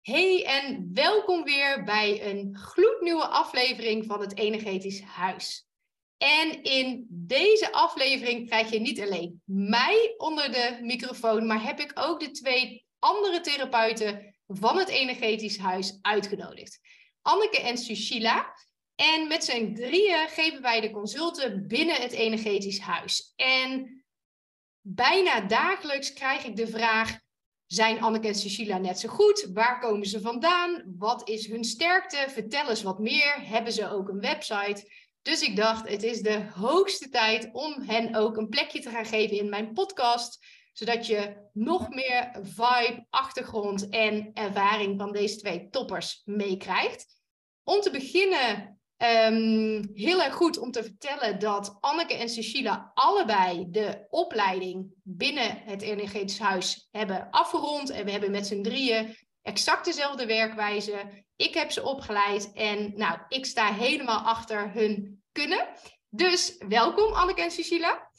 Hey en welkom weer bij een gloednieuwe aflevering van het Energetisch Huis. En in deze aflevering krijg je niet alleen mij onder de microfoon, maar heb ik ook de twee andere therapeuten van het Energetisch Huis uitgenodigd. Anneke en Sushila. En met z'n drieën geven wij de consulten binnen het Energetisch Huis. En bijna dagelijks krijg ik de vraag: zijn Anneke en Cecilia net zo goed? Waar komen ze vandaan? Wat is hun sterkte? Vertel eens wat meer. Hebben ze ook een website? Dus ik dacht, het is de hoogste tijd om hen ook een plekje te gaan geven in mijn podcast. Zodat je nog meer vibe, achtergrond en ervaring van deze twee toppers meekrijgt. Om te beginnen Um, heel erg goed om te vertellen dat Anneke en Cecilia allebei de opleiding binnen het energetisch huis hebben afgerond. En we hebben met z'n drieën exact dezelfde werkwijze. Ik heb ze opgeleid en nou, ik sta helemaal achter hun kunnen. Dus welkom Anneke en Cecilia.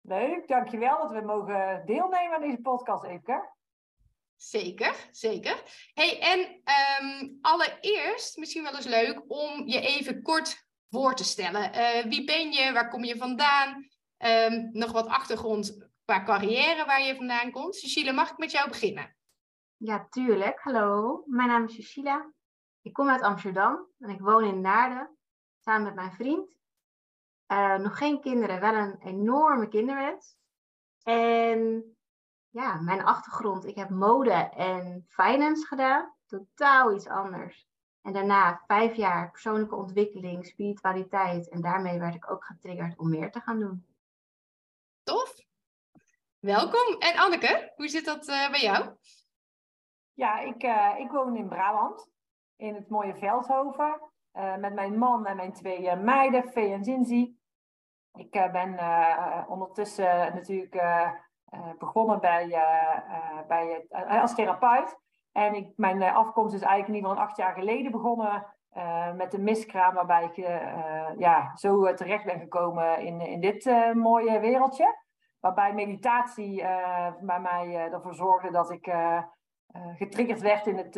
Leuk, dankjewel dat we mogen deelnemen aan deze podcast, Epke. Zeker, zeker. Hey, en um, allereerst misschien wel eens leuk om je even kort voor te stellen. Uh, wie ben je? Waar kom je vandaan? Um, nog wat achtergrond qua carrière waar je vandaan komt. Cecilia, mag ik met jou beginnen? Ja, tuurlijk. Hallo, mijn naam is Cecilia. Ik kom uit Amsterdam en ik woon in Naarden samen met mijn vriend. Uh, nog geen kinderen, wel een enorme kinderwens. En ja, mijn achtergrond. Ik heb mode en finance gedaan. Totaal iets anders. En daarna vijf jaar persoonlijke ontwikkeling, spiritualiteit. En daarmee werd ik ook getriggerd om meer te gaan doen. Tof. Welkom. En Anneke, hoe zit dat uh, bij jou? Ja, ik, uh, ik woon in Brabant. In het mooie Veldhoven. Uh, met mijn man en mijn twee meiden, Vee en Zinzi. Ik ben ondertussen natuurlijk uh, begonnen bij, uh, bij, als therapeut. En ik, mijn afkomst is eigenlijk in ieder geval acht jaar geleden begonnen met de miskraam, waarbij ik ja, zo terecht ben gekomen in, in dit mooie wereldje. Waarbij meditatie bij mij ervoor zorgde dat ik getriggerd werd in het,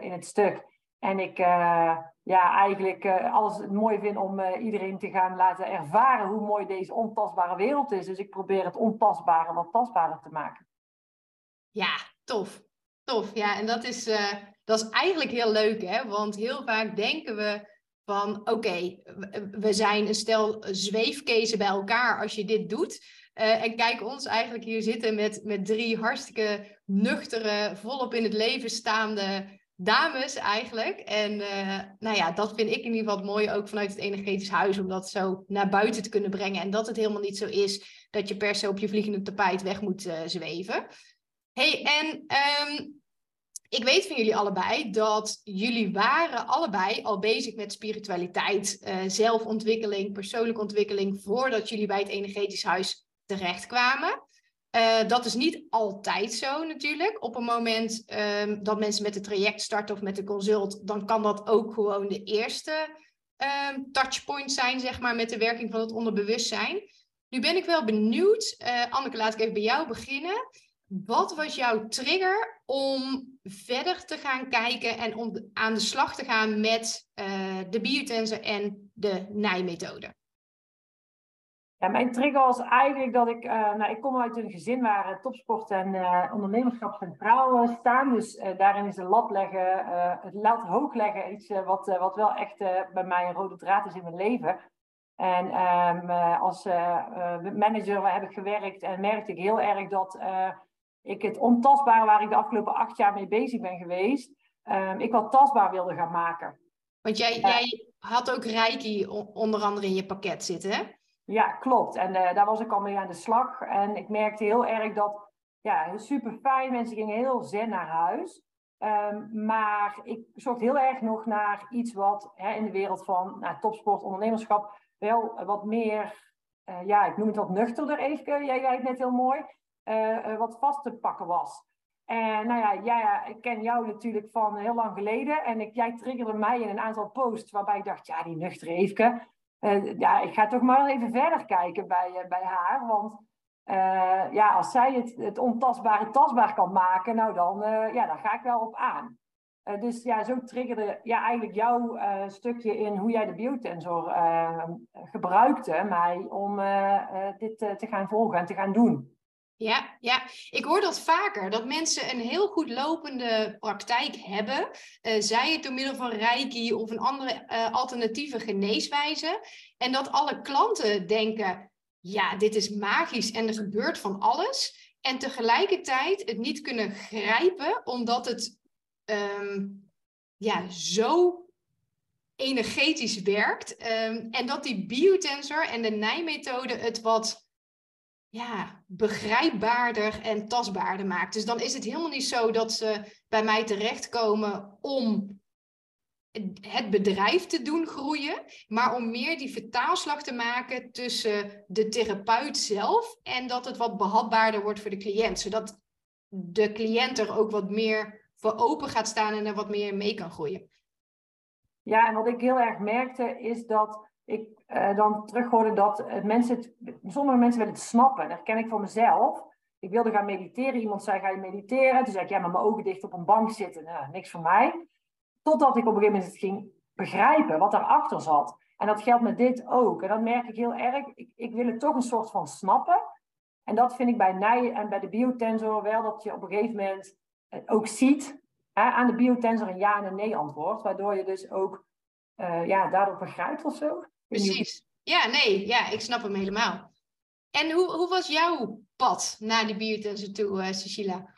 in het stuk. En ik ja, eigenlijk uh, alles mooi vind om uh, iedereen te gaan laten ervaren hoe mooi deze ontastbare wereld is. Dus ik probeer het ontastbare wat tastbaarder te maken. Ja, tof. Tof. Ja, en dat is, dat is eigenlijk heel leuk, hè? Want heel vaak denken we van oké, we zijn een stel zweefkezen bij elkaar als je dit doet. en kijk ons eigenlijk hier zitten met, met drie hartstikke nuchtere, volop in het leven staande dames eigenlijk. En uh, nou ja, dat vind ik in ieder geval het mooie ook vanuit het energetisch huis, om dat zo naar buiten te kunnen brengen. En dat het helemaal niet zo is dat je per se op je vliegende tapijt weg moet uh, zweven. hey, en um, ik weet van jullie allebei dat jullie waren allebei al bezig met spiritualiteit, uh, zelfontwikkeling, persoonlijke ontwikkeling, voordat jullie bij het energetisch huis terechtkwamen. Uh, dat is niet altijd zo natuurlijk. Op een moment um, dat mensen met het traject starten of met de consult, dan kan dat ook gewoon de eerste um, touchpoint zijn, zeg maar, met de werking van het onderbewustzijn. Nu ben ik wel benieuwd, uh, Anneke, laat ik even bij jou beginnen. Wat was jouw trigger om verder te gaan kijken en om aan de slag te gaan met uh, de biotensor en de nijmethode? Ja, mijn trigger was eigenlijk dat ik, uh, nou, ik kom uit een gezin waar topsport en uh, ondernemerschap centraal staan. Dus daarin is de lat leggen, het lat hoog leggen, iets wat, wat wel echt bij mij een rode draad is in mijn leven. En um, als manager heb ik gewerkt en merkte ik heel erg dat ik het ontastbare waar ik de afgelopen acht jaar mee bezig ben geweest, um, ik wat tastbaar wilde gaan maken. Want jij, jij had ook Reiki onder andere in je pakket zitten, hè? Ja, klopt. En uh, daar was ik al mee aan de slag. En ik merkte heel erg dat, ja, super fijn. Mensen gingen heel zen naar huis. Um, maar ik zocht heel erg nog naar iets wat hè, in de wereld van nou, topsport, ondernemerschap, wel wat meer, uh, ja, ik noem het wat nuchterder even. Jij zei het net heel mooi. Uh, wat vast te pakken was. En nou ja, jij, ik ken jou natuurlijk van heel lang geleden. En ik, jij triggerde mij in een aantal posts waarbij ik dacht, ja, die nuchtere Eefke, uh, ja, ik ga toch maar even verder kijken bij, uh, bij haar. Want eh, ja, als zij het, het ontastbare tastbaar kan maken, nou dan, ja, daar ga ik wel op aan. Dus ja, zo triggerde ja, eigenlijk jouw stukje in hoe jij de biotensor gebruikte mij om dit te gaan volgen en te gaan doen. Ja, ja, ik hoor dat vaker, dat mensen een heel goed lopende praktijk hebben, zij het door middel van Reiki of een andere alternatieve geneeswijze, en dat alle klanten denken, ja, dit is magisch en er gebeurt van alles. En tegelijkertijd het niet kunnen grijpen, omdat het ehm, ja, zo energetisch werkt. Ehm, en dat die biotensor en de nijmethode het wat ja, begrijpbaarder en tastbaarder maakt. Dus dan is het helemaal niet zo dat ze bij mij terechtkomen om het bedrijf te doen groeien, maar om meer die vertaalslag te maken tussen de therapeut zelf en dat het wat behapbaarder wordt voor de cliënt, zodat de cliënt er ook wat meer voor open gaat staan en er wat meer mee kan groeien. Ja, en wat ik heel erg merkte is dat ik uh, dan terughoorde dat mensen het, sommige mensen willen het snappen. Dat ken ik van mezelf. Ik wilde gaan mediteren. Iemand zei, ga je mediteren? Toen zei ik, ja, met mijn ogen dicht op een bank zitten. Nou, niks voor mij. Totdat ik op een gegeven moment ging begrijpen wat daarachter zat. En dat geldt met dit ook. En dat merk ik heel erg. Ik, ik wil het toch een soort van snappen. En dat vind ik bij Nij en bij de biotensor wel dat je op een gegeven moment ook ziet hè, aan de biotensor een ja en een nee antwoord. Waardoor je dus ook uh, ja, daardoor begrijpt of zo. Precies. Ja, nee, ja, ik snap hem helemaal. En hoe, hoe was jouw pad naar de biotensor toe, uh, Cecilia?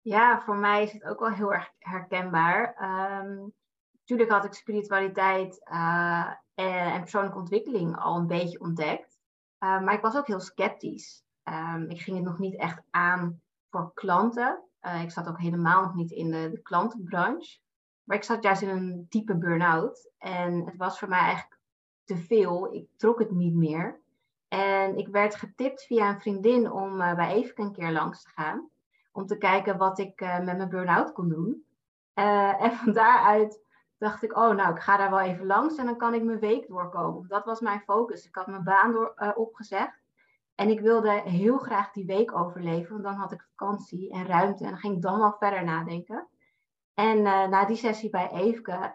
Ja, voor mij is het ook wel heel erg herkenbaar. Um, natuurlijk had ik spiritualiteit uh, en, persoonlijke ontwikkeling al een beetje ontdekt. Uh, maar ik was ook heel sceptisch. Um, ik ging het nog niet echt aan voor klanten. Uh, ik zat ook helemaal nog niet in de, de, klantenbranche. Maar ik zat juist in een diepe burn-out. En het was voor mij eigenlijk te veel. Ik trok het niet meer. En ik werd getipt via een vriendin om bij Even een keer langs te gaan om te kijken wat ik uh, met mijn burn-out kon doen. Uh, en van daaruit dacht ik, oh nou, ik ga daar wel even langs en dan kan ik mijn week doorkomen. Dat was mijn focus. Ik had mijn baan door, opgezegd. En ik wilde heel graag die week overleven, want dan had ik vakantie en ruimte. En dan ging ik dan wel verder nadenken. En na die sessie bij Eefke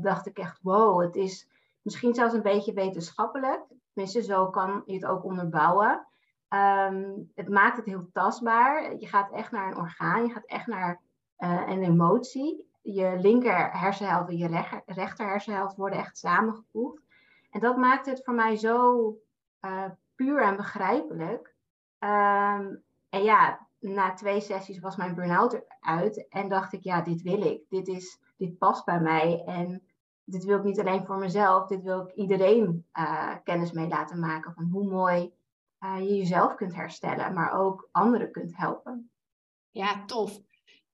dacht ik echt, wow, het is misschien zelfs een beetje wetenschappelijk. Tenminste, zo kan je het ook onderbouwen. Ehm, het maakt het heel tastbaar. Je gaat echt naar een orgaan, je gaat echt naar uh, een emotie. Je linker hersenhelft en je rechter hersenhelft worden echt samengevoegd. En dat maakt het voor mij zo uh, puur en begrijpelijk. Um, en ja, na twee sessies was mijn burn-out eruit en dacht ik, ja, dit wil ik. Dit, is, dit past bij mij en dit wil ik niet alleen voor mezelf, dit wil ik iedereen uh, kennis mee laten maken van hoe mooi uh, je jezelf kunt herstellen, maar ook anderen kunt helpen. Ja, tof.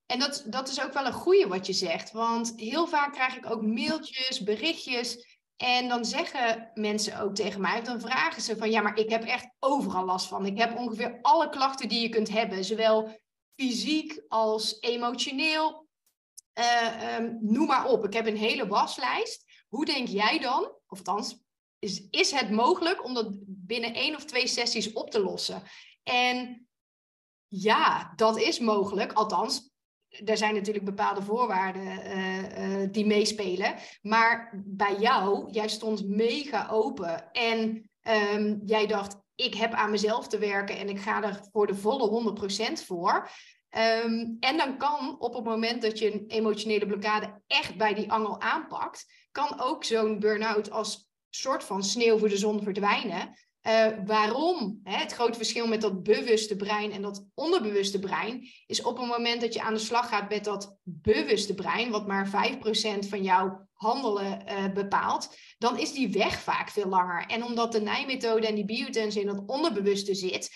En dat, dat is ook wel een goede wat je zegt, want heel vaak krijg ik ook mailtjes, berichtjes. En dan zeggen mensen ook tegen mij, dan vragen ze van ja, maar ik heb echt overal last van. Ik heb ongeveer alle klachten die je kunt hebben, zowel fysiek als emotioneel. Uh, um, noem maar op. Ik heb een hele waslijst. Hoe denk jij dan, of althans, is, is het mogelijk om dat binnen één of twee sessies op te lossen? En ja, dat is mogelijk. Althans, er zijn natuurlijk bepaalde voorwaarden uh, uh, die meespelen. Maar bij jou, jij stond mega open. En um, jij dacht, ik heb aan mezelf te werken en ik ga er voor de volle 100% voor. Um, en dan kan op het moment dat je een emotionele blokkade echt bij die angel aanpakt, kan ook zo'n burn-out als soort van sneeuw voor de zon verdwijnen. Uh, waarom? Hè, het grote verschil met dat bewuste brein en dat onderbewuste brein is op het moment dat je aan de slag gaat met dat bewuste brein, wat maar 5% van jouw handelen uh, bepaalt, dan is die weg vaak veel langer. En omdat de nijmethode en die biotens in dat onderbewuste zit,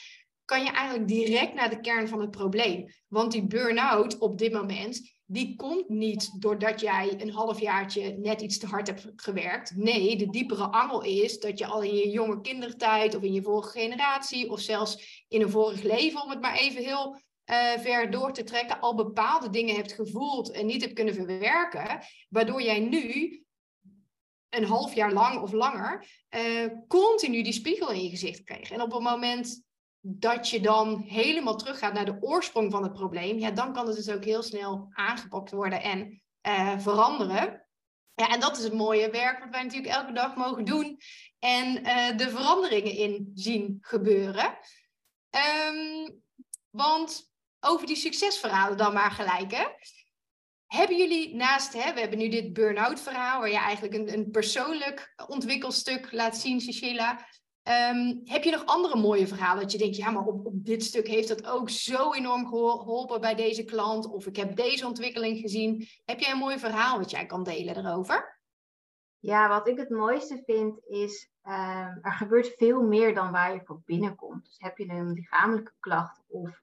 kan je eigenlijk direct naar de kern van het probleem. Want die burn-out op dit moment die komt niet doordat jij een halfjaartje net iets te hard hebt gewerkt. Nee, de diepere angel is dat je al in je jonge kindertijd of in je vorige generatie of zelfs in een vorig leven, om het maar even heel uh, ver door te trekken, al bepaalde dingen hebt gevoeld en niet hebt kunnen verwerken, waardoor jij nu een half jaar lang of langer uh, continu die spiegel in je gezicht kreeg. En op het moment dat je dan helemaal teruggaat naar de oorsprong van het probleem, ja, dan kan het dus ook heel snel aangepakt worden en uh, veranderen. Ja, en dat is het mooie werk wat wij natuurlijk elke dag mogen doen en uh, de veranderingen in zien gebeuren. Um, want over die succesverhalen dan maar gelijk, hè? Hebben jullie naast, hè, we hebben nu dit burn-out verhaal, waar je eigenlijk een, een persoonlijk ontwikkelstuk laat zien, Cecilia. Um, heb je nog andere mooie verhalen dat je denkt, ja, maar op, dit stuk heeft dat ook zo enorm geholpen bij deze klant, of ik heb deze ontwikkeling gezien. Heb jij een mooi verhaal wat jij kan delen erover? Ja, wat ik het mooiste vind is, um, er gebeurt veel meer dan waar je voor binnenkomt. Dus heb je een lichamelijke klacht of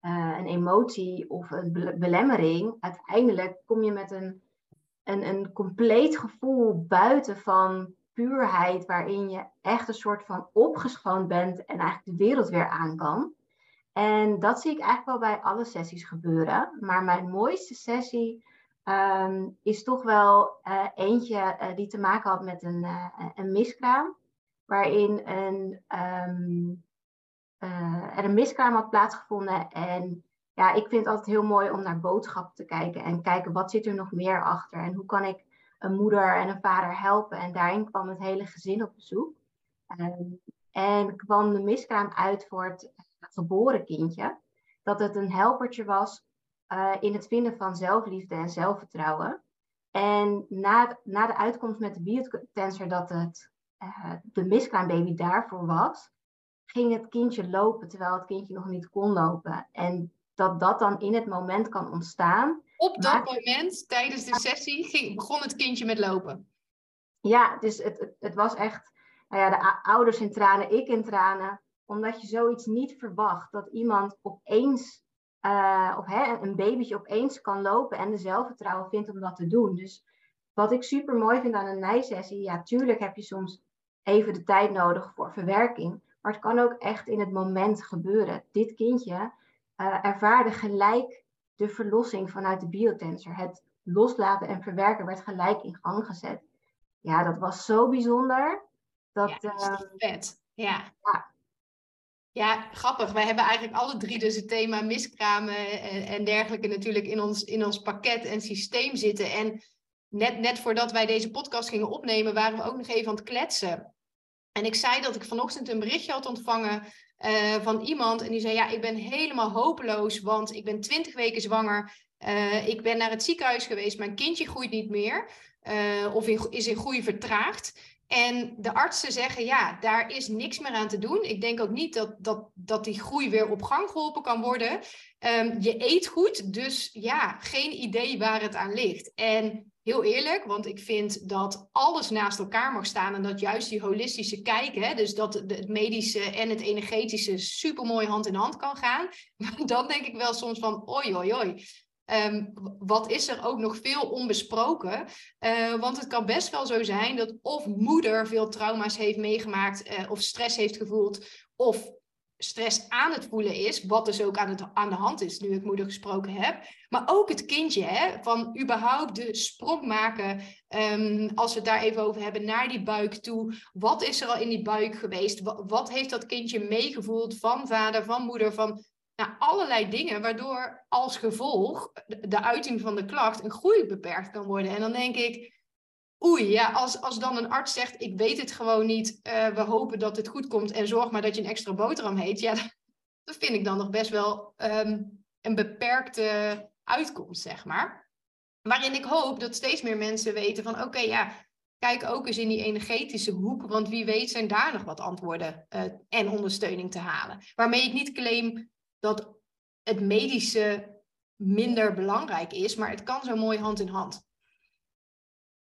uh, een emotie of een belemmering, uiteindelijk kom je met een, een, een compleet gevoel buiten van puurheid, waarin je echt een soort van opgeschoond bent en eigenlijk de wereld weer aan kan. En dat zie ik eigenlijk wel bij alle sessies gebeuren. Maar mijn mooiste sessie um, is toch wel uh, eentje uh, die te maken had met een, uh, een miskraam. Waarin een, um, er een miskraam had plaatsgevonden. En ja, ik vind het altijd heel mooi om naar boodschappen te kijken. En kijken wat zit er nog meer achter. En hoe kan ik een moeder en een vader helpen. En daarin kwam het hele gezin op bezoek. Um, en kwam de miskraam uit voor het geboren kindje. Dat het een helpertje was uh, in het vinden van zelfliefde en zelfvertrouwen. En na, na de uitkomst met de biotensor dat het uh, de miskraambaby daarvoor was, ging het kindje lopen terwijl het kindje nog niet kon lopen. En dat dat dan in het moment kan ontstaan. Op dat moment, tijdens de sessie, ging, begon het kindje met lopen. Ja, dus het, het, het was echt, nou ja, de ouders in tranen, ik in tranen. Omdat je zoiets niet verwacht, dat iemand opeens, uh, of hè, een babytje opeens kan lopen en de zelfvertrouwen vindt om dat te doen. Dus wat ik super mooi vind aan een nijsessie, ja, tuurlijk heb je soms even de tijd nodig voor verwerking. Maar het kan ook echt in het moment gebeuren. Dit kindje uh, ervaarde gelijk de verlossing vanuit de biotensor. Het loslaten en verwerken werd gelijk in gang gezet. Ja, dat was zo bijzonder. Dat, ja, dat is uh, vet. Ja. ja. Ja, grappig. Wij hebben eigenlijk alle drie dus het thema miskramen en, en dergelijke natuurlijk in ons, in ons pakket en systeem zitten. En net, net voordat wij deze podcast gingen opnemen, waren we ook nog even aan het kletsen. En ik zei dat ik vanochtend een berichtje had ontvangen uh, van iemand. En die zei, ja, ik ben helemaal hopeloos, want ik ben twintig weken zwanger. Uh, ik ben naar het ziekenhuis geweest, mijn kindje groeit niet meer. Uh, of is in groei vertraagd. En de artsen zeggen, ja, daar is niks meer aan te doen. Ik denk ook niet dat, dat, dat die groei weer op gang geholpen kan worden. Um, je eet goed, dus ja, geen idee waar het aan ligt. En heel eerlijk, want ik vind dat alles naast elkaar mag staan en dat juist die holistische kijken, dus dat het medische en het energetische super mooi hand in hand kan gaan. Maar dan denk ik wel soms van, oi, oi, oi. Um, wat is er ook nog veel onbesproken? Uh, want het kan best wel zo zijn dat of moeder veel trauma's heeft meegemaakt uh, of stress heeft gevoeld, of stress aan het voelen is, wat dus ook aan, het, aan de hand is nu ik moeder gesproken heb. Maar ook het kindje, hè, van überhaupt de sprong maken, um, als we het daar even over hebben, naar die buik toe. Wat is er al in die buik geweest? Wat, wat heeft dat kindje meegevoeld van vader, van moeder, van nou, allerlei dingen, waardoor als gevolg de, de uiting van de klacht een groei beperkt kan worden. En dan denk ik, oei, ja, als, als dan een arts zegt, ik weet het gewoon niet, uh, we hopen dat het goed komt en zorg maar dat je een extra boterham heet, ja, dat vind ik dan nog best wel um, een beperkte uitkomst, zeg maar. Waarin ik hoop dat steeds meer mensen weten van, oké, ja, kijk ook eens in die energetische hoek, want wie weet zijn daar nog wat antwoorden uh, en ondersteuning te halen. Waarmee ik niet claim dat het medische minder belangrijk is, maar het kan zo mooi hand in hand.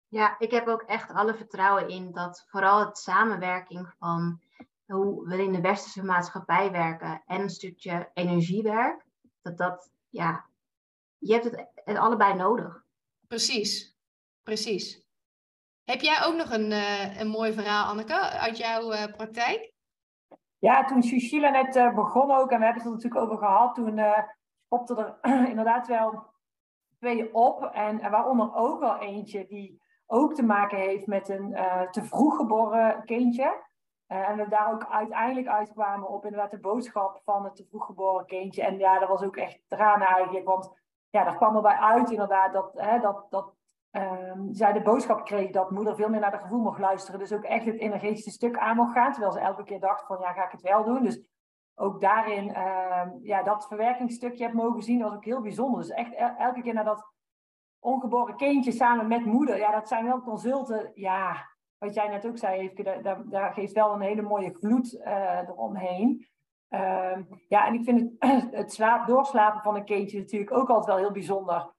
Ja, ik heb ook echt alle vertrouwen in dat vooral het samenwerking van hoe we in de westerse maatschappij werken en een stukje energiewerk, dat dat, ja, je hebt het, het allebei nodig. Precies, precies. Heb jij ook nog een, uh, een mooi verhaal, Anneke, uit jouw uh, praktijk? Ja, toen Sushila net uh, begon ook, en we hebben het er natuurlijk over gehad, toen popte er inderdaad wel twee op. En waaronder ook al eentje die ook te maken heeft met een uh, te vroeg geboren kindje. Uh, en we daar ook uiteindelijk uitkwamen op inderdaad de boodschap van het te vroeg geboren kindje. En ja, dat was ook echt tranen eigenlijk. Want ja, daar kwam erbij uit inderdaad dat, hè, dat, dat um, zij de boodschap kreeg dat moeder veel meer naar de gevoel mocht luisteren. Dus ook echt het energetische stuk aan mocht gaan. Terwijl ze elke keer dacht van ja, ga ik het wel doen. Dus ook daarin, uh, ja, dat verwerkingsstukje heb mogen zien, was ook heel bijzonder. Dus echt elke keer naar dat ongeboren kindje samen met moeder. Ja, dat zijn wel consulten. Ja, wat jij net ook zei, Even, daar, daar, geeft wel een hele mooie gloed uh, eromheen. Uh, ja, en ik vind het, het slaap, doorslapen van een kindje natuurlijk ook altijd wel heel bijzonder.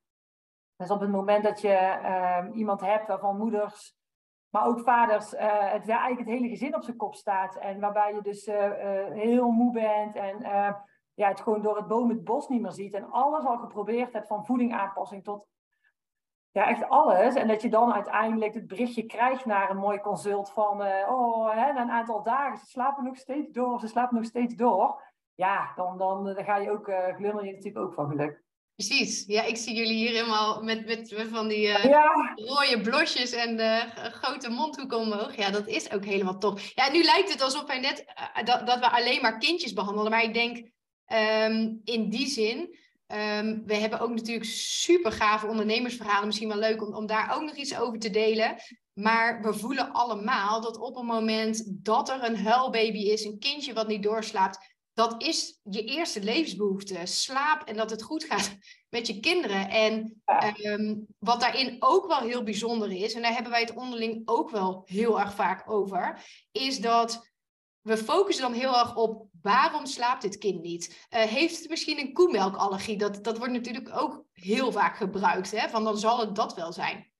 Dus op het moment dat je ehm, iemand hebt waarvan moeders maar ook vaders, uh, het, eigenlijk het hele gezin op zijn kop staat. En waarbij je dus uh, heel moe bent en ja, het gewoon door het boom het bos niet meer ziet. En alles al geprobeerd hebt, van voeding aanpassing tot ja, echt alles. En dat je dan uiteindelijk het berichtje krijgt naar een mooi consult van, oh, hè, na een aantal dagen, ze slapen nog steeds door, ze slapen nog steeds door. Ja, dan, dan, dan ga je ook, glimmer je natuurlijk ook van geluk. Precies. Ja, ik zie jullie hier helemaal met, met, van die uh, rode blosjes en de grote mondhoeken omhoog. Ja, dat is ook helemaal top. Ja, nu lijkt het alsof wij net uh, dat, dat we alleen maar kindjes behandelen. Maar ik denk um, in die zin, um, we hebben ook natuurlijk super gave ondernemersverhalen. Misschien wel leuk om, om daar ook nog iets over te delen. Maar we voelen allemaal dat op een moment dat er een huilbaby is, een kindje wat niet doorslaapt, dat is je eerste levensbehoefte. Slaap en dat het goed gaat met je kinderen. En ehm, wat daarin ook wel heel bijzonder is, en daar hebben wij het onderling ook wel heel erg vaak over, is dat we focussen dan heel erg op waarom slaapt dit kind niet? Uh, heeft het misschien een koemelkallergie? Dat, dat wordt natuurlijk ook heel vaak gebruikt, hè? van dan zal het dat wel zijn.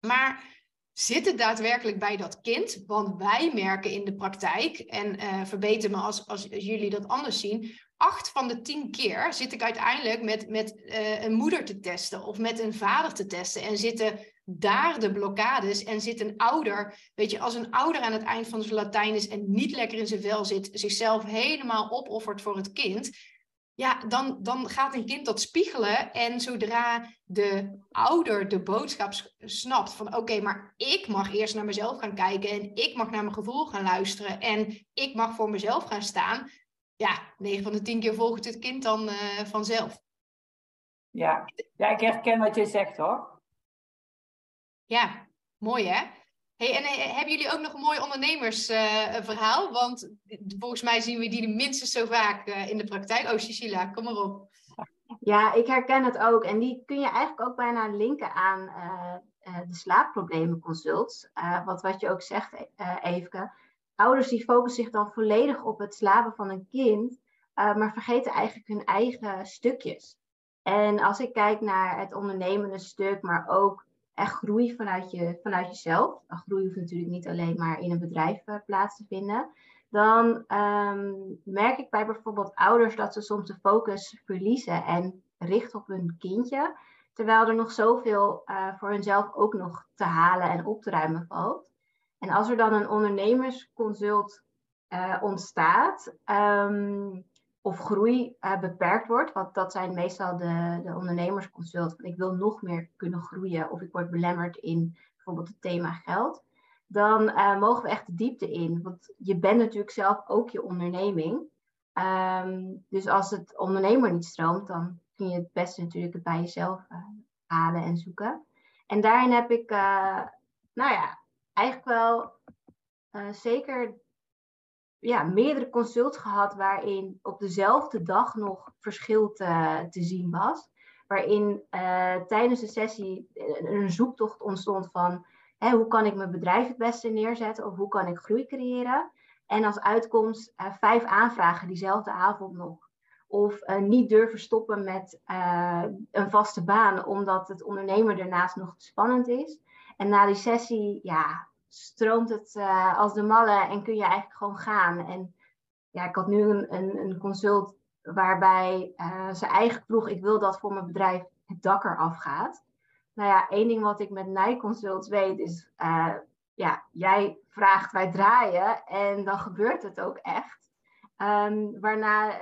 Maar zit het daadwerkelijk bij dat kind? Want wij merken in de praktijk, en uh, verbeter me als, als jullie dat anders zien, acht van de tien keer zit ik uiteindelijk met, met uh, een moeder te testen of met een vader te testen en zitten daar de blokkades en zit een ouder, weet je, als een ouder aan het eind van zijn Latijn is en niet lekker in zijn vel zit, zichzelf helemaal opoffert voor het kind, ja, dan, dan gaat een kind dat spiegelen. En zodra de ouder de boodschap snapt van oké, maar ik mag eerst naar mezelf gaan kijken en ik mag naar mijn gevoel gaan luisteren en ik mag voor mezelf gaan staan. Ja, 9 van de 10 keer volgt het kind dan uh, vanzelf. Ja. ja, ik herken wat je zegt hoor. Ja, mooi hè? Hey, en eh, hebben jullie ook nog een mooi ondernemersverhaal? Uh, Want volgens mij zien we die minstens zo vaak uh, in de praktijk. Oh, Cecilia, kom maar op. Ja, ik herken het ook. En die kun je eigenlijk ook bijna linken aan de slaapproblemenconsults. wat, wat je ook zegt, Eefke. Ouders die focussen zich dan volledig op het slapen van een kind, maar vergeten eigenlijk hun eigen stukjes. En als ik kijk naar het ondernemende stuk, maar ook echt groei vanuit, je, vanuit jezelf. Groei hoeft natuurlijk niet alleen maar in een bedrijf uh, plaats te vinden. Dan um, merk ik bij bijvoorbeeld ouders dat ze soms de focus verliezen en richten op hun kindje. Terwijl er nog zoveel uh, voor hunzelf ook nog te halen en op te ruimen valt. En als er dan een ondernemersconsult uh, ontstaat, um, of groei uh, beperkt wordt, want dat zijn meestal de, de ondernemersconsult, ik wil nog meer kunnen groeien of ik word belemmerd in bijvoorbeeld het thema geld, dan uh, mogen we echt de diepte in. Want je bent natuurlijk zelf ook je onderneming. Um, dus als het ondernemer niet stroomt, dan kun je het beste natuurlijk bij jezelf uh, halen en zoeken. En daarin heb ik, nou ja, eigenlijk wel zeker ja, meerdere consults gehad waarin op dezelfde dag nog verschil te, te zien was. Waarin uh, tijdens de sessie een zoektocht ontstond van hè, hoe kan ik mijn bedrijf het beste neerzetten of hoe kan ik groei creëren. En als uitkomst uh, vijf aanvragen diezelfde avond nog. Of niet durven stoppen met een vaste baan omdat het ondernemer daarnaast nog spannend is. En na die sessie, ja, stroomt het uh, als de malle en kun je eigenlijk gewoon gaan. En ja, ik had nu een, een, een consult waarbij uh, ze eigenlijk vroeg, ik wil dat voor mijn bedrijf het dak eraf gaat. Nou ja, één ding wat ik met Nijconsults weet is, uh, ja, jij vraagt, wij draaien en dan gebeurt het ook echt. Um, waarna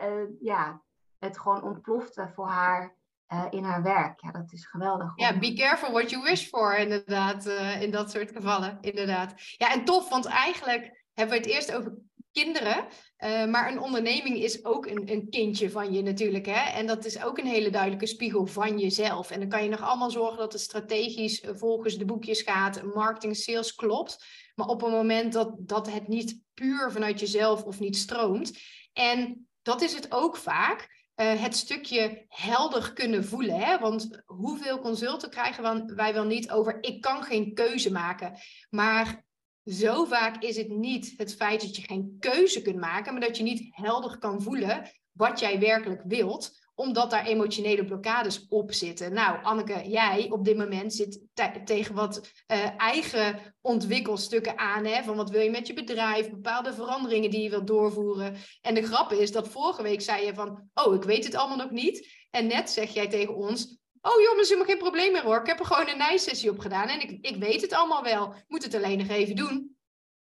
ja, het gewoon ontplofte voor haar uh, in haar werk. Ja, dat is geweldig. Ja, be careful what you wish for, inderdaad, uh, in dat soort gevallen, inderdaad. Ja, en tof, want eigenlijk hebben we het eerst over kinderen. Uh, maar een onderneming is ook een, een kindje van je natuurlijk. Hè? En dat is ook een hele duidelijke spiegel van jezelf. En dan kan je nog allemaal zorgen dat het strategisch volgens de boekjes gaat. Marketing, sales klopt. Maar op een moment dat, dat het niet puur vanuit jezelf of niet stroomt. En dat is het ook vaak. Uh, het stukje helder kunnen voelen. Hè? Want hoeveel consulten krijgen wij wel niet over ik kan geen keuze maken. Maar zo vaak is het niet het feit dat je geen keuze kunt maken, maar dat je niet helder kan voelen wat jij werkelijk wilt, omdat daar emotionele blokkades op zitten. Nou, Anneke, jij op dit moment zit tegen wat uh, eigen ontwikkelstukken aan, hè, van wat wil je met je bedrijf, bepaalde veranderingen die je wilt doorvoeren. En de grap is dat vorige week zei je van, oh, ik weet het allemaal nog niet. En net zeg jij tegen ons, Oh joh, dat is helemaal geen probleem meer hoor. Ik heb er gewoon een nijsessie op gedaan en ik, ik weet het allemaal wel. moet het alleen nog even doen.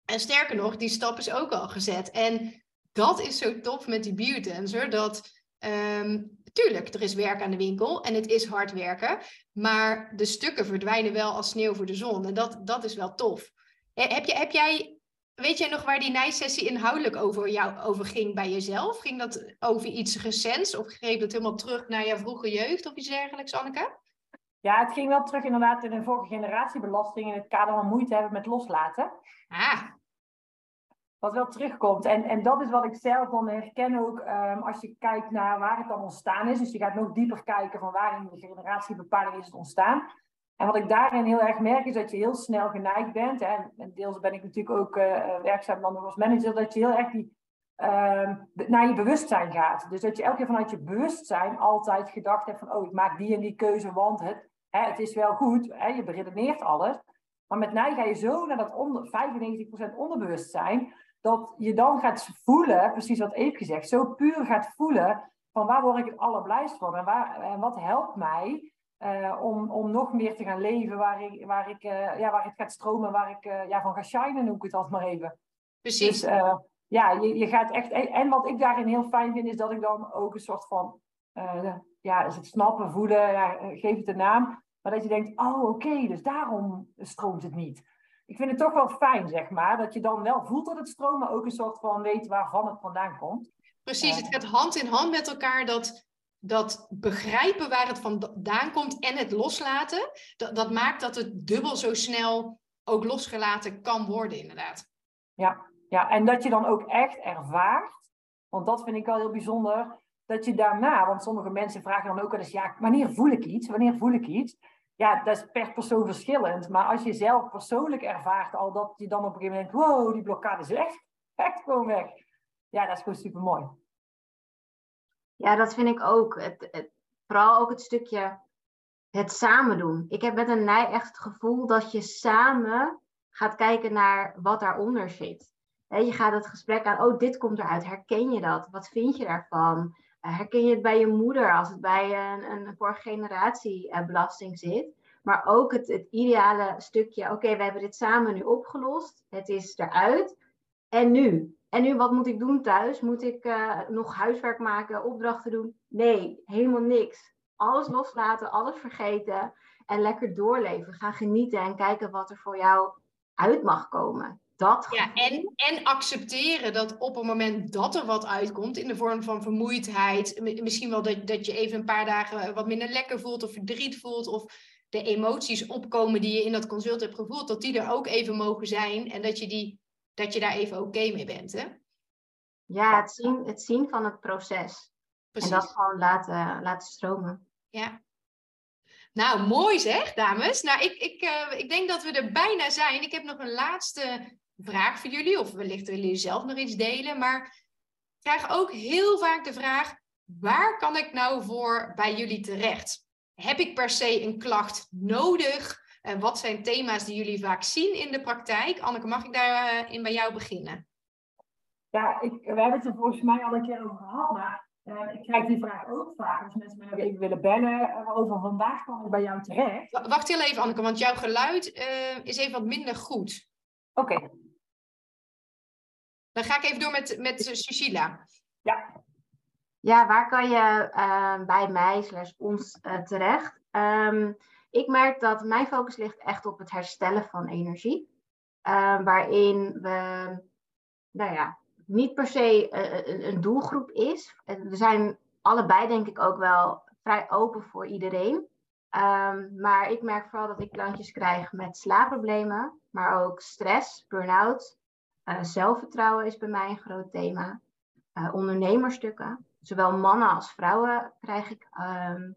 En sterker nog, die stap is ook al gezet. En dat is zo tof met die biotensor. Dat, um, tuurlijk, er is werk aan de winkel en het is hard werken. Maar de stukken verdwijnen wel als sneeuw voor de zon. En dat, dat is wel tof. Heb, je, heb jij Weet jij nog waar die nijsessie inhoudelijk over jou over ging bij jezelf? Ging dat over iets recents of greep het helemaal terug naar jouw vroege jeugd of iets dergelijks, Anneke? Ja, het ging wel terug inderdaad in de vorige generatie belasting in het kader van moeite hebben met loslaten. Ah. Wat wel terugkomt. En, en dat is wat ik zelf dan herken ook um, als je kijkt naar waar het dan ontstaan is. Dus je gaat nog dieper kijken van waar in de generatiebepaling is het ontstaan. En wat ik daarin heel erg merk is dat je heel snel geneigd bent. Hè, en deels ben ik natuurlijk ook uh, werkzaam dan als manager. Dat je heel erg die, uh, naar je bewustzijn gaat. Dus dat je elke keer vanuit je bewustzijn altijd gedacht hebt van... oh, ik maak die en die keuze, want het, hè, het is wel goed. Hè, je beredeneert alles. Maar met mij ga je zo naar dat onder, 95% onderbewustzijn... dat je dan gaat voelen, precies wat Eve gezegd... zo puur gaat voelen van waar word ik het allerblijst van... en, waar, en wat helpt mij uh, om, om nog meer te gaan leven waar, ik, waar, ik, uh, ja, waar het gaat stromen, waar ik uh, ja, van ga shinen, noem ik het altijd maar even. Precies. Dus ja, je, je gaat echt. En wat ik daarin heel fijn vind, is dat ik dan ook een soort van. ja, is het snappen, voelen, ja, geef het een naam. Maar dat je denkt, oh oké, dus daarom stroomt het niet. Ik vind het toch wel fijn, zeg maar, dat je dan wel voelt dat het stroomt, maar ook een soort van weet waarvan het vandaan komt. Precies, het gaat hand in hand met elkaar dat dat begrijpen waar het vandaan komt en het loslaten, dat, dat maakt dat het dubbel zo snel ook losgelaten kan worden, inderdaad. Ja, ja, en dat je dan ook echt ervaart, want dat vind ik wel heel bijzonder, dat je daarna, want sommige mensen vragen dan ook wel eens, ja, wanneer voel ik iets? Wanneer voel ik iets? Ja, dat is per persoon verschillend, maar als je zelf persoonlijk ervaart al dat je dan op een gegeven moment, wow, die blokkade is echt, echt gewoon weg. Ja, dat is gewoon super mooi. Ja, dat vind ik ook. Het, het, vooral ook het stukje het samen doen. Ik heb met een nij echt het gevoel dat je samen gaat kijken naar wat daaronder zit. je gaat het gesprek aan, oh, dit komt eruit. Herken je dat? Wat vind je daarvan? Herken je het bij je moeder als het bij een, een vorige generatie uh, belasting zit? Maar ook het, het ideale stukje, oké, we hebben dit samen nu opgelost. Het is eruit. En nu? En nu, wat moet ik doen thuis? Moet ik uh, nog huiswerk maken, opdrachten doen? Nee, helemaal niks. Alles loslaten, alles vergeten en lekker doorleven. Gaan genieten en kijken wat er voor jou uit mag komen. Dat ja, en, en accepteren dat op het moment dat er wat uitkomt in de vorm van vermoeidheid, misschien wel dat, dat je even een paar dagen wat minder lekker voelt of verdriet voelt of de emoties opkomen die je in dat consult hebt gevoeld, dat die er ook even mogen zijn en dat je die dat je daar even oké mee bent. Hè? Ja, het zien, het zien van het proces. Precies. En dat gewoon laten, laten stromen. Ja. Nou, mooi zeg, dames. Nou, ik, ik, uh, ik denk dat we er bijna zijn. Ik heb nog een laatste vraag voor jullie. Of wellicht willen jullie zelf nog iets delen. Maar ik krijg ook heel vaak de vraag: waar kan ik nou voor bij jullie terecht? Heb ik per se een klacht nodig? En wat zijn thema's die jullie vaak zien in de praktijk? Anneke, mag ik daarin uh, bij jou beginnen? Ja, ik, we hebben het er volgens mij al een keer over gehad, maar uh, ik krijg die vraag ook vaak. Als mensen mij nog even willen bellen uh, over vandaag kwam ik bij jou terecht. Wacht heel even, Anneke, want jouw geluid uh, is even wat minder goed. Oké. Okay. Dan ga ik even door met, met Cecilia. Ja. Ja, waar kan je bij mij slash ons terecht? Um, ik merk dat mijn focus ligt echt op het herstellen van energie. Uh, waarin we nou ja, niet per se een, een doelgroep is. We zijn allebei denk ik ook wel vrij open voor iedereen. Ehm, maar ik merk vooral dat ik klantjes krijg met slaapproblemen, maar ook stress, burn-out. Uh, zelfvertrouwen is bij mij een groot thema. Uh, ondernemerstukken. Zowel mannen als vrouwen krijg ik ehm,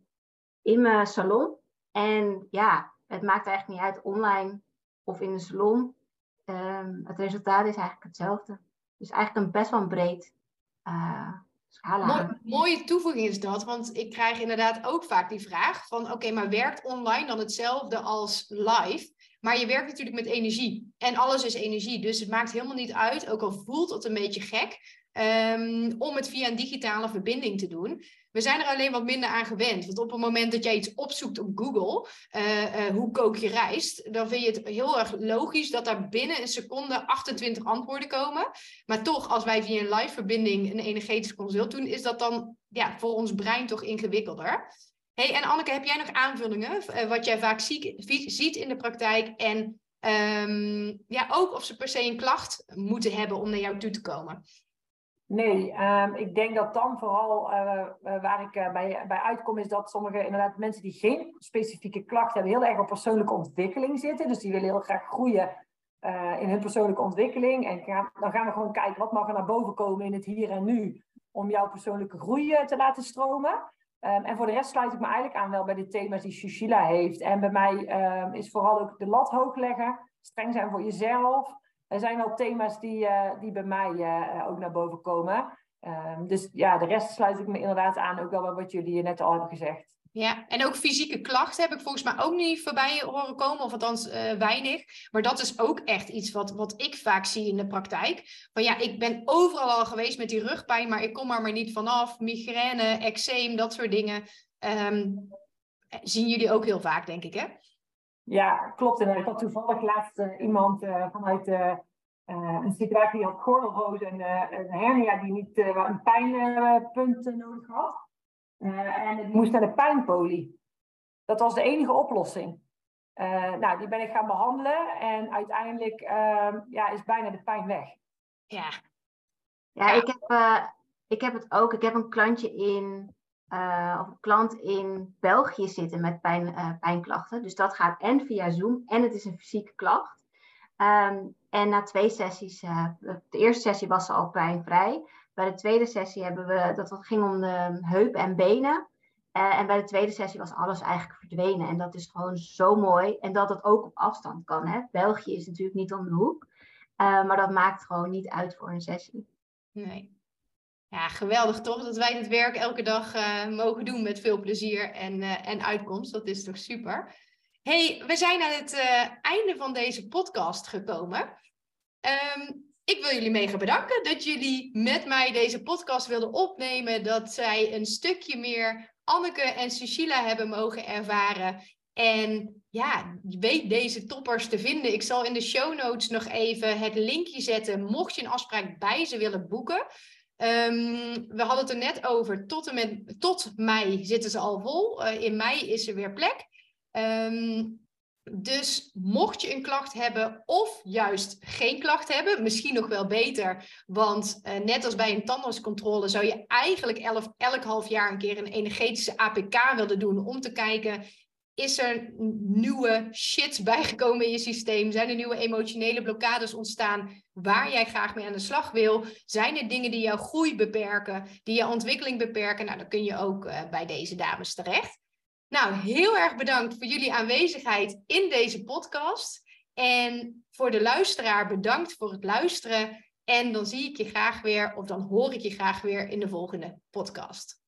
in mijn salon. En ja, het maakt eigenlijk niet uit online of in de salon. Ehm, het resultaat is eigenlijk hetzelfde. Dus eigenlijk een best wel breed uh, mooie toevoeging is dat, want ik krijg inderdaad ook vaak die vraag van oké, maar werkt online dan hetzelfde als live? Maar je werkt natuurlijk met energie en alles is energie, dus het maakt helemaal niet uit, ook al voelt het een beetje gek, um, om het via een digitale verbinding te doen. We zijn er alleen wat minder aan gewend. Want op het moment dat jij iets opzoekt op Google, uh, uh, hoe kook je rijst, dan vind je het heel erg logisch dat daar binnen een seconde 28 antwoorden komen. Maar toch, als wij via een live verbinding een energetisch consult doen, is dat dan ja, voor ons brein toch ingewikkelder. Hey, en Anneke, heb jij nog aanvullingen? Uh, wat jij vaak ziet in de praktijk en um, ja, ook of ze per se een klacht moeten hebben om naar jou toe te komen? Nee, um, ik denk dat dan vooral uh, waar ik bij, bij uitkom, is dat sommige inderdaad mensen die geen specifieke klacht hebben, heel erg op persoonlijke ontwikkeling zitten. Dus die willen heel graag groeien in hun persoonlijke ontwikkeling. En dan gaan we gewoon kijken wat mag er naar boven komen in het hier en nu om jouw persoonlijke groei te laten stromen. Um, en voor de rest sluit ik me eigenlijk aan wel bij de thema's die Sushila heeft. En bij mij um, is vooral ook de lat hoog leggen, streng zijn voor jezelf er zijn wel thema's die, uh, die bij mij uh, ook naar boven komen. Um, dus ja, de rest sluit ik me inderdaad aan, ook wel bij wat jullie net al hebben gezegd. Ja, en ook fysieke klachten heb ik volgens mij ook niet voorbij horen komen, of althans uh, weinig. Maar dat is ook echt iets wat, wat ik vaak zie in de praktijk. Van ja, ik ben overal al geweest met die rugpijn, maar ik kom er maar niet vanaf. Migraine, eczeem, dat soort dingen. Um, zien jullie ook heel vaak, denk ik, hè? Ja, klopt. En ik had toevallig laatst uh, iemand uh, vanuit een situatie die had gordelroos en een hernia die niet een pijnpunt nodig had. En die moest naar de pijnpolie. Dat was de enige oplossing. nou, die ben ik gaan behandelen en uiteindelijk ehm, ja, is bijna de pijn weg. Ja, ja ik, heb, ik heb het ook. Ik heb een klantje in uh, of een klant in België zitten met pijn, uh, pijnklachten. Dus dat gaat en via Zoom en het is een fysieke klacht. Um, en na twee sessies, uh, de eerste sessie was ze al pijnvrij. Bij de tweede sessie hebben we, dat ging om de heupen en benen. en bij de tweede sessie was alles eigenlijk verdwenen. En dat is gewoon zo mooi. En dat het ook op afstand kan. Hè? België is natuurlijk niet om de hoek. maar dat maakt gewoon niet uit voor een sessie. Nee. Ja, geweldig toch? Dat wij dit werk elke dag uh, mogen doen met veel plezier en, en uitkomst. Dat is toch super? hey, we zijn aan het einde van deze podcast gekomen. Um, ik wil jullie mega bedanken dat jullie met mij deze podcast wilden opnemen. Dat zij een stukje meer Anneke en Cecilia hebben mogen ervaren. En ja, weet deze toppers te vinden. Ik zal in de show notes nog even het linkje zetten. Mocht je een afspraak bij ze willen boeken. Um, we hadden het er net over, tot, en met, tot mei zitten ze al vol. Uh, in mei is er weer plek. Um, dus mocht je een klacht hebben of juist geen klacht hebben, misschien nog wel beter. Want uh, net als bij een tandartscontrole zou je eigenlijk elk half jaar een keer een energetische APK willen doen om te kijken is er nieuwe shit bijgekomen in je systeem? Zijn er nieuwe emotionele blokkades ontstaan waar jij graag mee aan de slag wil? Zijn er dingen die jouw groei beperken, die jouw ontwikkeling beperken? Nou, dan kun je ook uh, bij deze dames terecht. Nou, heel erg bedankt voor jullie aanwezigheid in deze podcast. En voor de luisteraar bedankt voor het luisteren. En dan zie ik je graag weer, of dan hoor ik je graag weer in de volgende podcast.